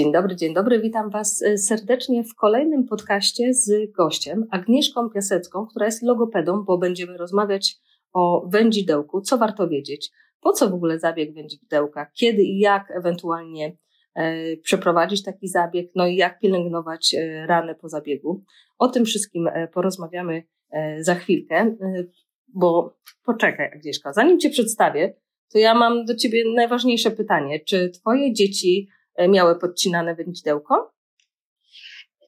Dzień dobry, dzień dobry. Witam Was e, serdecznie w kolejnym podcaście z gościem Agnieszką Piasecką, która jest logopedą, bo będziemy rozmawiać o wędzidełku, co warto wiedzieć, po co w ogóle zabieg wędzidełka, kiedy i jak ewentualnie e, przeprowadzić taki zabieg, no i jak pielęgnować e, rany po zabiegu. O tym wszystkim e, porozmawiamy e, za chwilkę, e, bo poczekaj Agnieszka, zanim Cię przedstawię, to ja mam do Ciebie najważniejsze pytanie. Czy Twoje dzieci miały podcinane wędzidełko?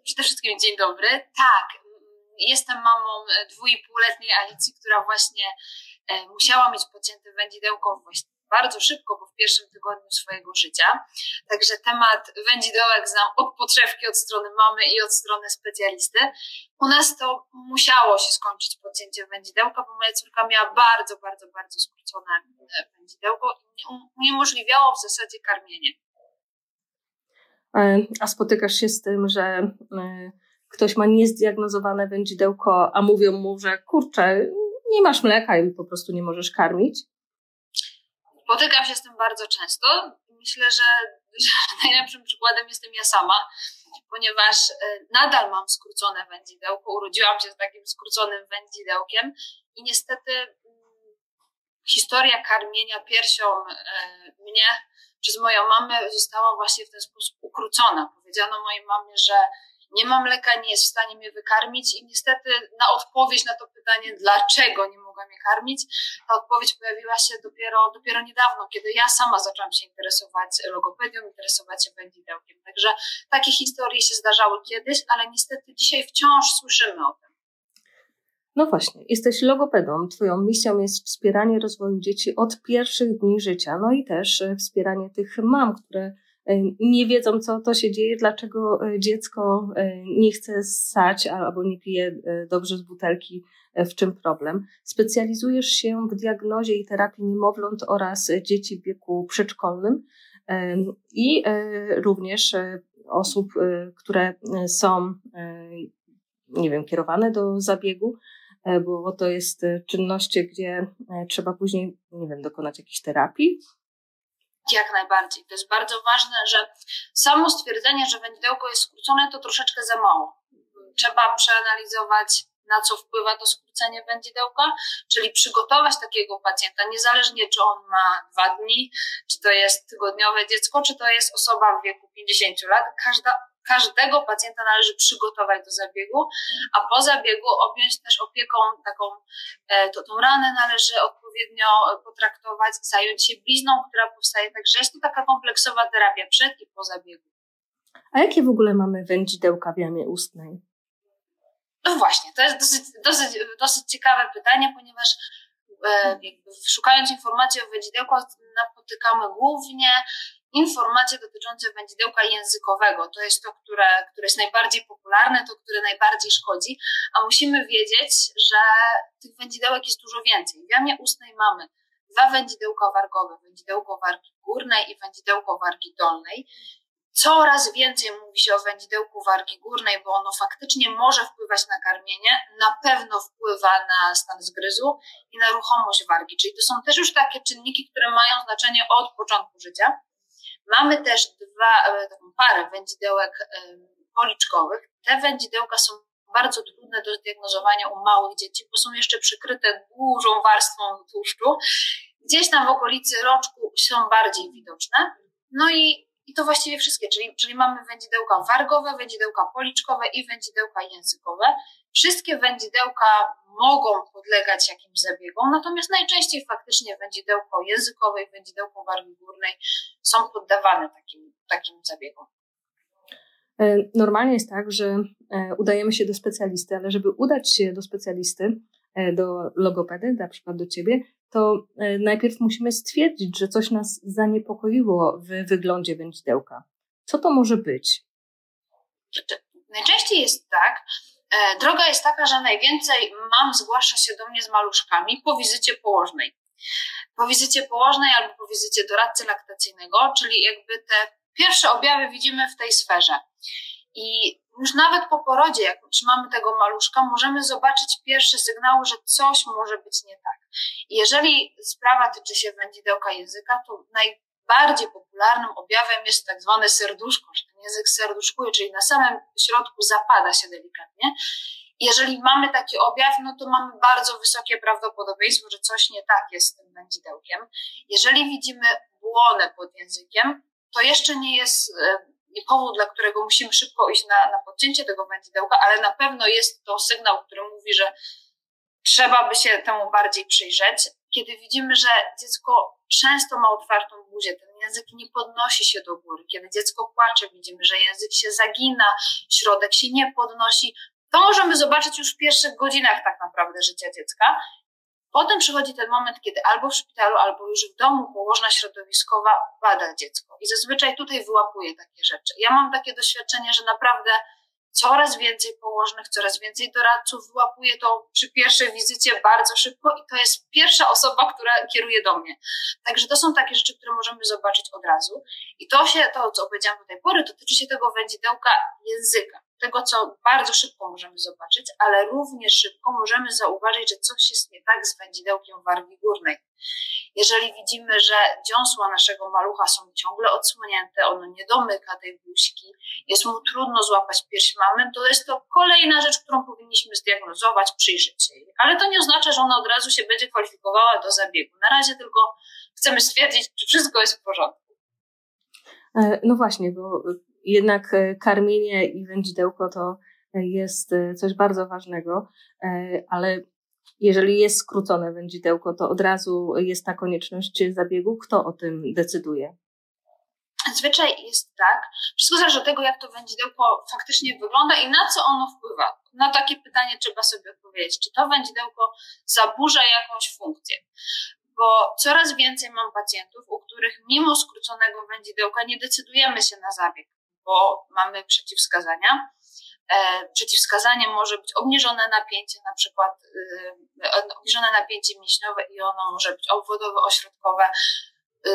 Przede wszystkim dzień dobry. Tak, jestem mamą e, dwójpółletniej Alicji, która właśnie e, musiała mieć podcięte wędzidełko właśnie bardzo szybko, bo w pierwszym tygodniu swojego życia. Także temat wędzidełek znam od podszewki, od strony mamy i od strony specjalisty. U nas to musiało się skończyć podcięcie wędzidełka, bo moja córka miała bardzo, bardzo, bardzo skrócone wędzidełko i uniemożliwiało w zasadzie karmienie. E, a spotykasz się z tym, że e, ktoś ma niezdiagnozowane wędzidełko, a mówią mu, że kurczę, nie masz mleka i po prostu nie możesz karmić? Spotykam się z tym bardzo często. Myślę, że, że najlepszym przykładem jestem ja sama, ponieważ e, nadal mam skrócone wędzidełko. Urodziłam się z takim skróconym wędzidełkiem i niestety mm, historia karmienia piersią mnie przez moją mamę została właśnie w ten sposób ukrócona. Powiedziano mojej mamie, że nie mam mleka, nie jest w stanie mnie wykarmić i niestety na odpowiedź na to pytanie, dlaczego nie mogła mnie karmić, ta odpowiedź pojawiła się dopiero, dopiero niedawno, kiedy ja sama zaczęłam się interesować logopedią, interesować się wędzidełkiem. Także takie historie się zdarzały kiedyś, ale niestety dzisiaj wciąż słyszymy o tym. No właśnie, jesteś logopedą. Twoją misją jest wspieranie rozwoju dzieci od pierwszych dni życia, no i też e, wspieranie tych mam, które e, nie wiedzą, co to się dzieje, dlaczego e, dziecko nie chce ssać albo nie pije dobrze z butelki, w czym problem. Specjalizujesz się w diagnozie i terapii niemowląt oraz dzieci w wieku przedszkolnym i również osób, które są, nie wiem, kierowane do zabiegu bo to jest e, czynności, gdzie e, trzeba później, nie wiem, dokonać jakiejś terapii. Jak najbardziej. To jest bardzo ważne, że samo stwierdzenie, że wędzidełko jest skrócone, to troszeczkę za mało. Trzeba przeanalizować, na co wpływa to skrócenie wędzidełka, czyli przygotować takiego pacjenta, niezależnie czy on ma dwa dni, czy to jest tygodniowe dziecko, czy to jest osoba w wieku 50 lat. Każda każdego pacjenta należy przygotować do zabiegu, a po zabiegu objąć też opieką taką, e, to, tą ranę należy odpowiednio potraktować, zająć się blizną, która powstaje. Także jest to taka kompleksowa terapia przed i po zabiegu. A jakie w ogóle mamy wędzidełka w jamie ustnej? No właśnie, to jest dosyć, dosyć, dosyć ciekawe pytanie, ponieważ e, szukając informacji o wędzidełku napotykamy głównie informacje dotyczące wędzidełka językowego. To jest to, które, które jest najbardziej popularne, to, które najbardziej szkodzi, a musimy wiedzieć, że tych wędzidełek jest dużo więcej. W jamie ustnej mamy dwa wędzidełka wargowe, wędzidełko wargi górnej i wędzidełko wargi dolnej. Coraz więcej mówi się o wędzidełku wargi górnej, bo ono faktycznie może wpływać na karmienie, na pewno wpływa na stan zgryzu i na ruchomość wargi, czyli to są też już takie czynniki, które mają znaczenie od początku życia. Mamy też dwa, e, taką parę wędzidełek e, policzkowych. Te wędzidełka są bardzo trudne do zdiagnozowania u małych dzieci, bo są jeszcze przykryte dużą warstwą tłuszczu. Gdzieś tam w okolicy roczku są bardziej widoczne. No i i to właściwie wszystkie, czyli, czyli mamy wędzidełka wargowe, wędzidełka policzkowe i wędzidełka językowe. Wszystkie wędzidełka mogą podlegać jakimś zabiegom, natomiast najczęściej faktycznie wędzidełko językowe i wędzidełko wargi górnej są poddawane takim, takim zabiegom. E, normalnie jest tak, że e, udajemy się do specjalisty, ale żeby udać się do specjalisty, do logopedy, na przykład do ciebie, to e, najpierw musimy stwierdzić, że coś nas zaniepokoiło w wyglądzie wędzidełka. Co to może być? Najczęściej jest tak, e, droga jest taka, że najwięcej mam zgłasza się do mnie z maluszkami po wizycie położnej. Po wizycie położnej albo po wizycie doradcy laktacyjnego, czyli jakby te pierwsze objawy widzimy w tej sferze. I już nawet po porodzie, jak utrzymamy tego maluszka, możemy zobaczyć pierwsze sygnały, że coś może być nie tak. Jeżeli sprawa tyczy się wędzidełka języka, to naj, bardziej popularnym objawem jest tak zwane serduszko, że ten język serduszkuje, czyli na samym środku zapada się delikatnie. Jeżeli mamy taki objaw, no to mamy bardzo wysokie prawdopodobieństwo, że coś nie tak jest z tym wędzidełkiem. Jeżeli widzimy błonę pod językiem, to jeszcze nie jest e, powód, dla którego musimy szybko iść na, na podcięcie tego wędzidełka, ale na pewno jest to sygnał, który mówi, że trzeba by się temu bardziej przyjrzeć. Kiedy widzimy, że dziecko często ma otwartą buzię, ten język nie podnosi się do góry. Kiedy dziecko płacze, widzimy, że język się zagina, środek się nie podnosi. To możemy zobaczyć już w pierwszych godzinach tak naprawdę życia dziecka. Potem przychodzi ten moment, kiedy albo w szpitalu, albo już w domu położna środowiskowa bada dziecko. I zazwyczaj tutaj wyłapuje takie rzeczy. Ja mam takie doświadczenie, że naprawdę coraz więcej położnych, coraz więcej doradców wyłapuje to przy pierwszej wizycie bardzo szybko i to jest pierwsza osoba, która kieruje do mnie. Także to są takie rzeczy, które możemy zobaczyć od razu. I to się, to co powiedziałam do tej pory, dotyczy się tego wędzidełka języka tego, co bardzo szybko możemy zobaczyć, ale również szybko możemy zauważyć, że coś jest nie tak z wędzidełkiem wargi górnej. Jeżeli widzimy, że dziąsła naszego malucha są ciągle odsłonięte, ono nie domyka tej buźki, jest mu trudno złapać pierś mamy, to jest to kolejna rzecz, którą powinniśmy zdiagnozować, przyjrzeć się jej. Ale to nie oznacza, że ona od razu się będzie kwalifikowała do zabiegu. Na razie tylko chcemy stwierdzić, czy wszystko jest w porządku. E, no właśnie, bo jednak e, karmienie i wędzidełko to jest e, coś bardzo ważnego, e, ale jeżeli jest skrócone wędzidełko, to od razu jest ta konieczność zabiegu. Kto o tym decyduje? Zwyczaj jest tak, wszystko zależy od tego, jak to wędzidełko faktycznie wygląda i na co ono wpływa. Na takie pytanie trzeba sobie odpowiedzieć, czy to wędzidełko zaburza jakąś funkcję bo coraz więcej mam pacjentów, u których mimo skróconego wędzidełka nie decydujemy się na zabieg bo mamy przeciwwskazania. E, przeciwwskazanie może być obniżone napięcie, na przykład e, obniżone napięcie mięśniowe i ono może być obwodowe, ośrodkowe. E,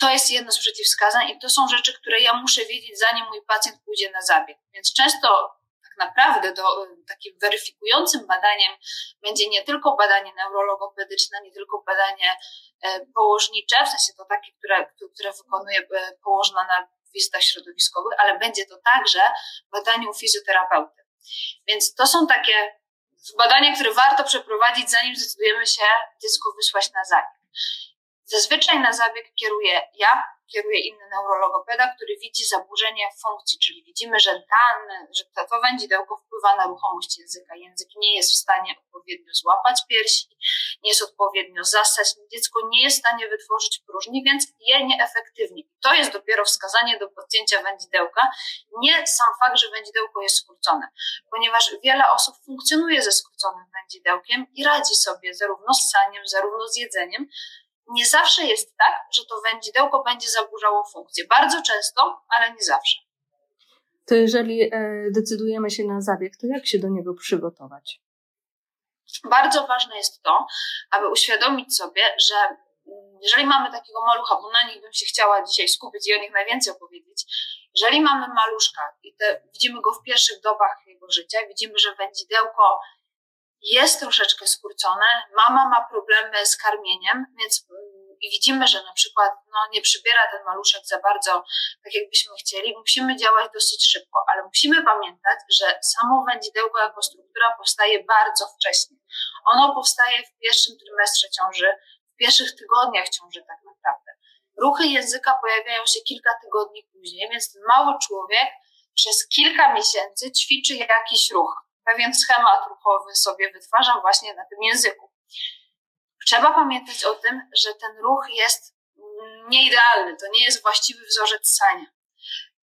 to jest jedno z przeciwwskazań i to są rzeczy, które ja muszę wiedzieć, zanim mój pacjent pójdzie na zabieg. Więc często tak naprawdę do, takim weryfikującym badaniem będzie nie tylko badanie neurologopedyczne, nie tylko badanie położnicze, w sensie to takie, które, które wykonuje położna na wizytach środowiskowych, ale będzie to także badanie u fizjoterapeuty. Więc to są takie badania, które warto przeprowadzić, zanim zdecydujemy się dziecko wysłać na zabieg. Zazwyczaj na zabieg kieruję ja, kieruje inny neurologopeda, który widzi zaburzenie funkcji, czyli widzimy, że dane, że to wędzidełko wpływa na ruchomość języka. Język nie jest w stanie odpowiednio złapać piersi, nie jest odpowiednio zasać, dziecko nie jest w stanie wytworzyć próżni, więc je nieefektywnie. To jest dopiero wskazanie do podcięcia wędzidełka, nie sam fakt, że wędzidełko jest skrócone, ponieważ wiele osób funkcjonuje ze skróconym wędzidełkiem i radzi sobie zarówno z saniem, zarówno z jedzeniem, nie zawsze jest tak, że to wędzidełko będzie zaburzało funkcję. Bardzo często, ale nie zawsze. To jeżeli e, decydujemy się na zabieg, to jak się do niego przygotować? Bardzo ważne jest to, aby uświadomić sobie, że mm, jeżeli mamy takiego malucha, bo na nich bym się chciała dzisiaj skupić i o nich najwięcej opowiedzieć, jeżeli mamy maluszka i te, widzimy go w pierwszych dobach jego życia, widzimy, że wędzidełko jest troszeczkę skrócone, mama ma problemy z karmieniem, więc mm, i widzimy, że na przykład no, nie przybiera ten maluszek za bardzo tak, jakbyśmy chcieli, musimy działać dosyć szybko, ale musimy pamiętać, że samo wędzidełko jako struktura powstaje bardzo wcześnie. Ono powstaje w pierwszym trymestrze ciąży, w pierwszych tygodniach ciąży tak naprawdę. Ruchy języka pojawiają się kilka tygodni później, więc mały człowiek przez kilka miesięcy ćwiczy jakiś ruch pewien schemat ruchowy sobie wytwarzam właśnie na tym języku. Trzeba pamiętać o tym, że ten ruch jest nieidealny, to nie jest właściwy wzorzec sania.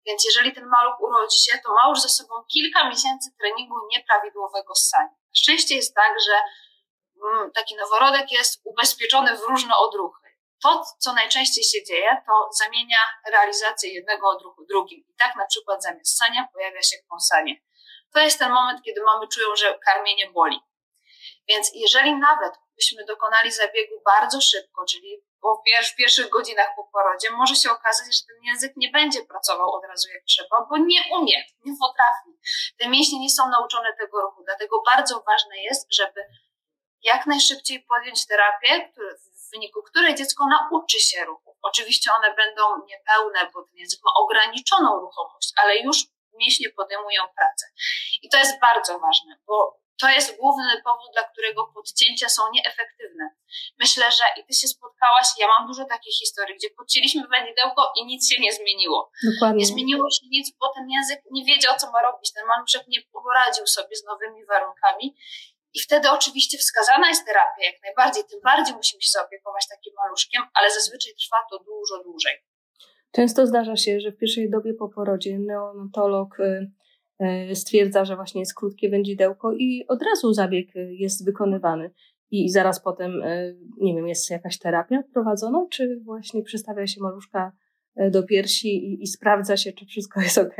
Więc jeżeli ten maluch urodzi się, to ma już ze sobą kilka miesięcy treningu nieprawidłowego ssania. Na szczęście jest tak, że mm, taki noworodek jest ubezpieczony w różne odruchy. To, co najczęściej się dzieje, to zamienia realizację jednego odruchu drugim. I tak na przykład zamiast sania pojawia się kąsanie to jest ten moment, kiedy mamy czują, że karmienie boli. Więc jeżeli nawet byśmy dokonali zabiegu bardzo szybko, czyli w pierwszych godzinach po porodzie, może się okazać, że ten język nie będzie pracował od razu jak trzeba, bo nie umie, nie potrafi. Te mięśnie nie są nauczone tego ruchu, dlatego bardzo ważne jest, żeby jak najszybciej podjąć terapię, w wyniku której dziecko nauczy się ruchu. Oczywiście one będą niepełne, bo ten język ma ograniczoną ruchomość, ale już mięśnie podejmują pracę. I to jest bardzo ważne, bo to jest główny powód, dla którego podcięcia są nieefektywne. Myślę, że i ty się spotkałaś, ja mam dużo takich historii, gdzie podcięliśmy wędzidełko i nic się nie zmieniło. Dokładnie. Nie zmieniło się nic, bo ten język nie wiedział, co ma robić. Ten maluszek nie poradził sobie z nowymi warunkami. I wtedy oczywiście wskazana jest terapia jak najbardziej, tym bardziej musimy się zaopiekować takim maluszkiem, ale zazwyczaj trwa to dużo dłużej. Często zdarza się, że w pierwszej dobie po porodzie neonatolog y, y, stwierdza, że właśnie jest krótkie wędzidełko i od razu zabieg y, jest wykonywany. I zaraz potem, nie wiem, jest jakaś terapia prowadzona, czy właśnie przystawia się maluszka do piersi i, i sprawdza się, czy wszystko jest ok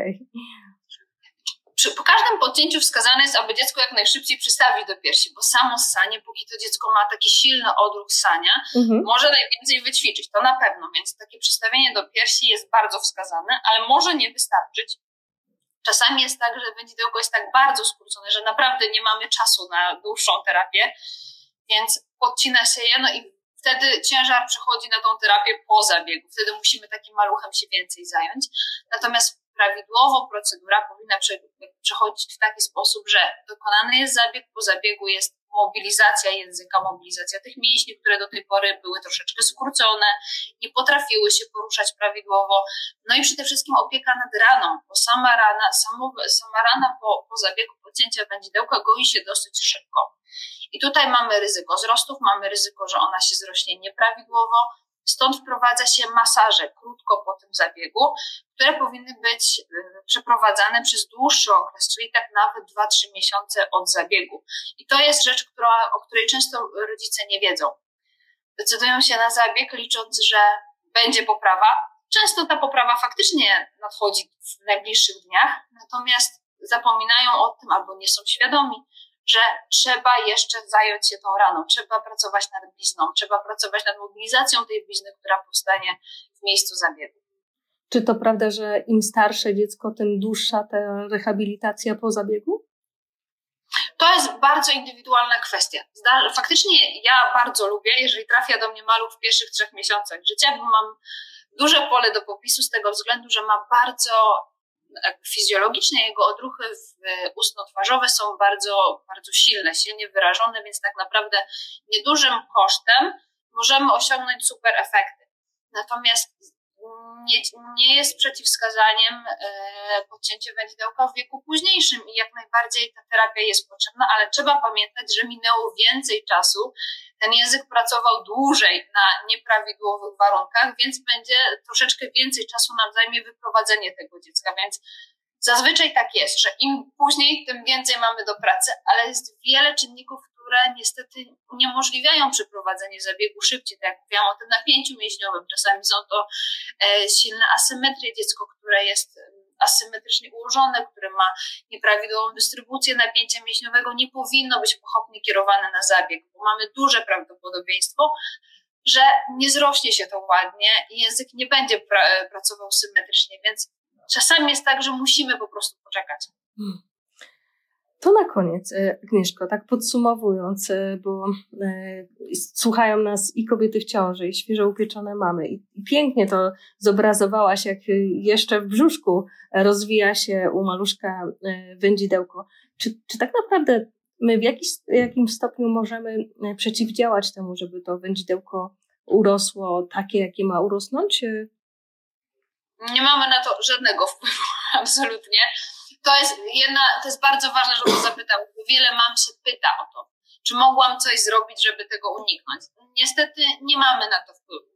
przy, po każdym podcięciu wskazane jest, aby dziecko jak najszybciej przystawić do piersi, bo samo ssanie, póki to dziecko ma taki silny odruch ssania, mhm. może najwięcej wyćwiczyć, to na pewno, więc takie przystawienie do piersi jest bardzo wskazane, ale może nie wystarczyć. Czasami jest tak, że wędzidełko jest tak bardzo skrócone, że naprawdę nie mamy czasu na dłuższą terapię, więc podcina się je, no i wtedy ciężar przechodzi na tą terapię po zabiegu. Wtedy musimy takim maluchem się więcej zająć. Natomiast prawidłowo procedura powinna przechodzić w taki sposób, że dokonany jest zabieg, po zabiegu jest mobilizacja języka, mobilizacja tych mięśni, które do tej pory były troszeczkę skrócone, nie potrafiły się poruszać prawidłowo. No i przede wszystkim opieka nad raną, bo sama rana, samo, sama rana po, po zabiegu pocięcia wędzidełka goi się dosyć szybko. I tutaj mamy ryzyko wzrostów, mamy ryzyko, że ona się zrośnie nieprawidłowo, Stąd wprowadza się masaże krótko po tym zabiegu, które powinny być y, przeprowadzane przez dłuższy okres, czyli tak nawet 2-3 miesiące od zabiegu. I to jest rzecz, która, o której często rodzice nie wiedzą. Decydują się na zabieg, licząc, że będzie poprawa. Często ta poprawa faktycznie nadchodzi w najbliższych dniach, natomiast zapominają o tym albo nie są świadomi, że trzeba jeszcze zająć się tą raną, trzeba pracować nad blizną, trzeba pracować nad mobilizacją tej blizny, która powstanie w miejscu zabiegu. Czy to prawda, że im starsze dziecko, tym dłuższa ta rehabilitacja po zabiegu? To jest bardzo indywidualna kwestia. Faktycznie ja bardzo lubię, jeżeli trafia do mnie maluch w pierwszych trzech miesiącach życia, bo mam duże pole do popisu z tego względu, że ma bardzo fizjologicznie jego odruchy ustno-twarzowe są bardzo, bardzo silne, silnie wyrażone, więc tak naprawdę niedużym kosztem możemy osiągnąć super efekty. Natomiast nie, nie jest przeciwwskazaniem e, podcięcie wędzidełka w wieku późniejszym i jak najbardziej ta terapia jest potrzebna, ale trzeba pamiętać, że minęło więcej czasu, ten język pracował dłużej na nieprawidłowych warunkach, więc będzie troszeczkę więcej czasu nam zajmie wyprowadzenie tego dziecka, więc zazwyczaj tak jest, że im później, tym więcej mamy do pracy, ale jest wiele czynników, które niestety uniemożliwiają przeprowadzenie zabiegu szybciej, tak jak mówiłam o tym napięciu mięśniowym. Czasami są to e, silne asymetrie, dziecko, które jest asymetrycznie ułożone, które ma nieprawidłową dystrybucję napięcia mięśniowego, nie powinno być pochopnie kierowane na zabieg, bo mamy duże prawdopodobieństwo, że nie zrośnie się to ładnie i język nie będzie pra pracował symetrycznie, więc czasami jest tak, że musimy po prostu poczekać. Hmm. To na koniec, e, Agnieszko, tak podsumowując, e, bo e, słuchają nas i kobiety w ciąży, i świeżo upieczone mamy. I pięknie to zobrazowałaś, jak jeszcze w brzuszku rozwija się u maluszka wędzidełko. Czy, czy tak naprawdę my w jakiś, jakimś stopniu możemy przeciwdziałać temu, żeby to wędzidełko urosło takie, jakie ma urosnąć? Nie mamy na to żadnego wpływu, absolutnie to jest jedna, to jest bardzo ważne, że o zapytał, bo wiele mam się pyta o to, czy mogłam coś zrobić, żeby tego uniknąć. Niestety nie mamy na to wpływu.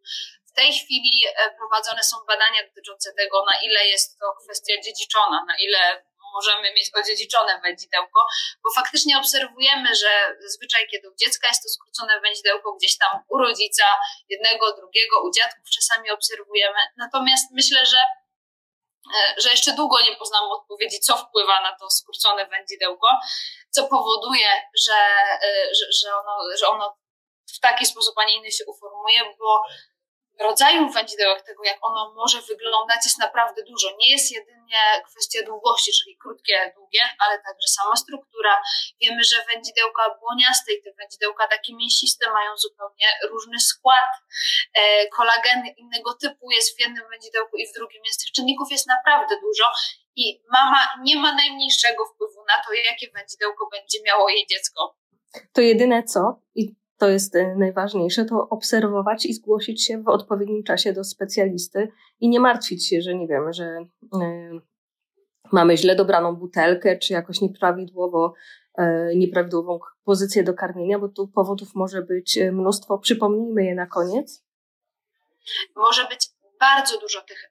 W tej chwili e, prowadzone są badania dotyczące tego, na ile jest to kwestia dziedziczona, na ile możemy mieć odziedziczone wędzidełko, bo faktycznie obserwujemy, że zazwyczaj, kiedy u dziecka jest to skrócone wędzidełko gdzieś tam u rodzica, jednego, drugiego, u dziadków czasami obserwujemy. Natomiast myślę, że że jeszcze długo nie poznamy odpowiedzi, co wpływa na to skrócone wędzidełko, co powoduje, że, e, że, że, ono, że ono w taki sposób, a nie inny się uformuje, bo rodzajów wędzidełek, tego jak ono może wyglądać jest naprawdę dużo. Nie jest jedynie kwestia długości, czyli krótkie, długie, ale także sama struktura. Wiemy, że wędzidełka błoniaste i te wędzidełka takie mięsiste mają zupełnie różny skład. E, kolagen innego typu jest w jednym wędzidełku i w drugim, więc tych czynników jest naprawdę dużo i mama nie ma najmniejszego wpływu na to, jakie wędzidełko będzie miało jej dziecko. To jedyne co, i to jest e, najważniejsze, to obserwować i zgłosić się w odpowiednim czasie do specjalisty i nie martwić się, że nie wiem, że y, mamy źle dobraną butelkę, czy jakoś nieprawidłowo, y, nieprawidłową pozycję do karmienia, bo tu powodów może być mnóstwo. Przypomnijmy je na koniec. Może być bardzo dużo tych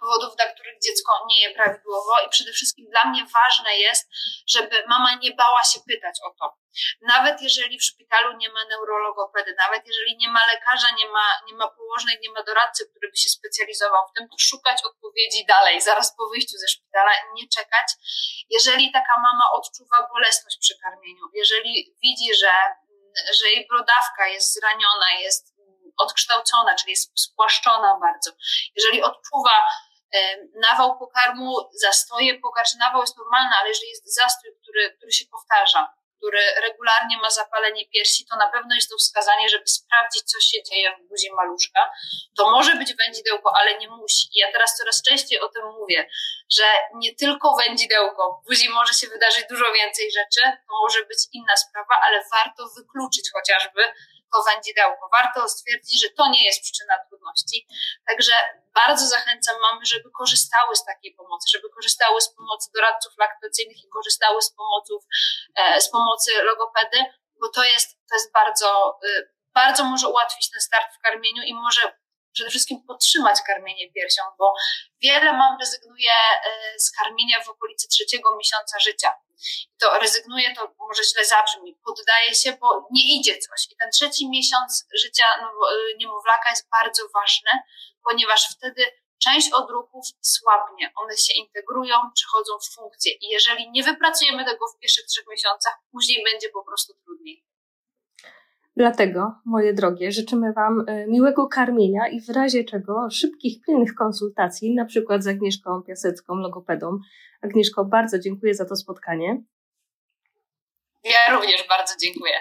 powodów, dla których dziecko nie je prawidłowo i przede wszystkim dla mnie ważne jest, żeby mama nie bała się pytać o to. Nawet jeżeli w szpitalu nie ma neurologopedy, nawet jeżeli nie ma lekarza, nie ma, nie ma położnej, nie ma doradcy, który by się specjalizował w tym, to szukać odpowiedzi dalej, zaraz po wyjściu ze szpitala, nie czekać. Jeżeli taka mama odczuwa bolesność przy karmieniu, jeżeli widzi, że, że jej brodawka jest zraniona, jest odkształcona, czyli jest spłaszczona bardzo. Jeżeli odczuwa nawał pokarmu, zastoje pokarm, nawał jest normalny, ale jeżeli jest zastój, który, który się powtarza, który regularnie ma zapalenie piersi, to na pewno jest to wskazanie, żeby sprawdzić, co się dzieje w buzi maluszka. To może być wędzidełko, ale nie musi. I ja teraz coraz częściej o tym mówię, że nie tylko wędzidełko, w buzi może się wydarzyć dużo więcej rzeczy, to może być inna sprawa, ale warto wykluczyć chociażby to. Warto stwierdzić, że to nie jest przyczyna trudności. Także bardzo zachęcam mamy, żeby korzystały z takiej pomocy, żeby korzystały z pomocy doradców laktacyjnych i korzystały z, pomoców, e, z pomocy logopedy, bo to jest, to jest bardzo, y, bardzo może ułatwić ten start w karmieniu i może przede wszystkim podtrzymać karmienie piersią, bo wiele mam rezygnuje e, z karmienia w okolicy trzeciego miesiąca życia to rezygnuje, to może źle zabrzmi, poddaje się, bo nie idzie coś. I ten trzeci miesiąc życia y, niemowlaka jest bardzo ważny, ponieważ wtedy część odruchów słabnie, one się integrują, przechodzą w funkcję i jeżeli nie wypracujemy tego w pierwszych trzech miesiącach, później będzie po prostu trudniej. Dlatego, moje drogie, życzymy Wam y, miłego karmienia i w razie czego szybkich, pilnych konsultacji, na przykład z Agnieszką Piasecką, logopedą, Agnieszko, bardzo dziękuję za to spotkanie. Ja również bardzo dziękuję.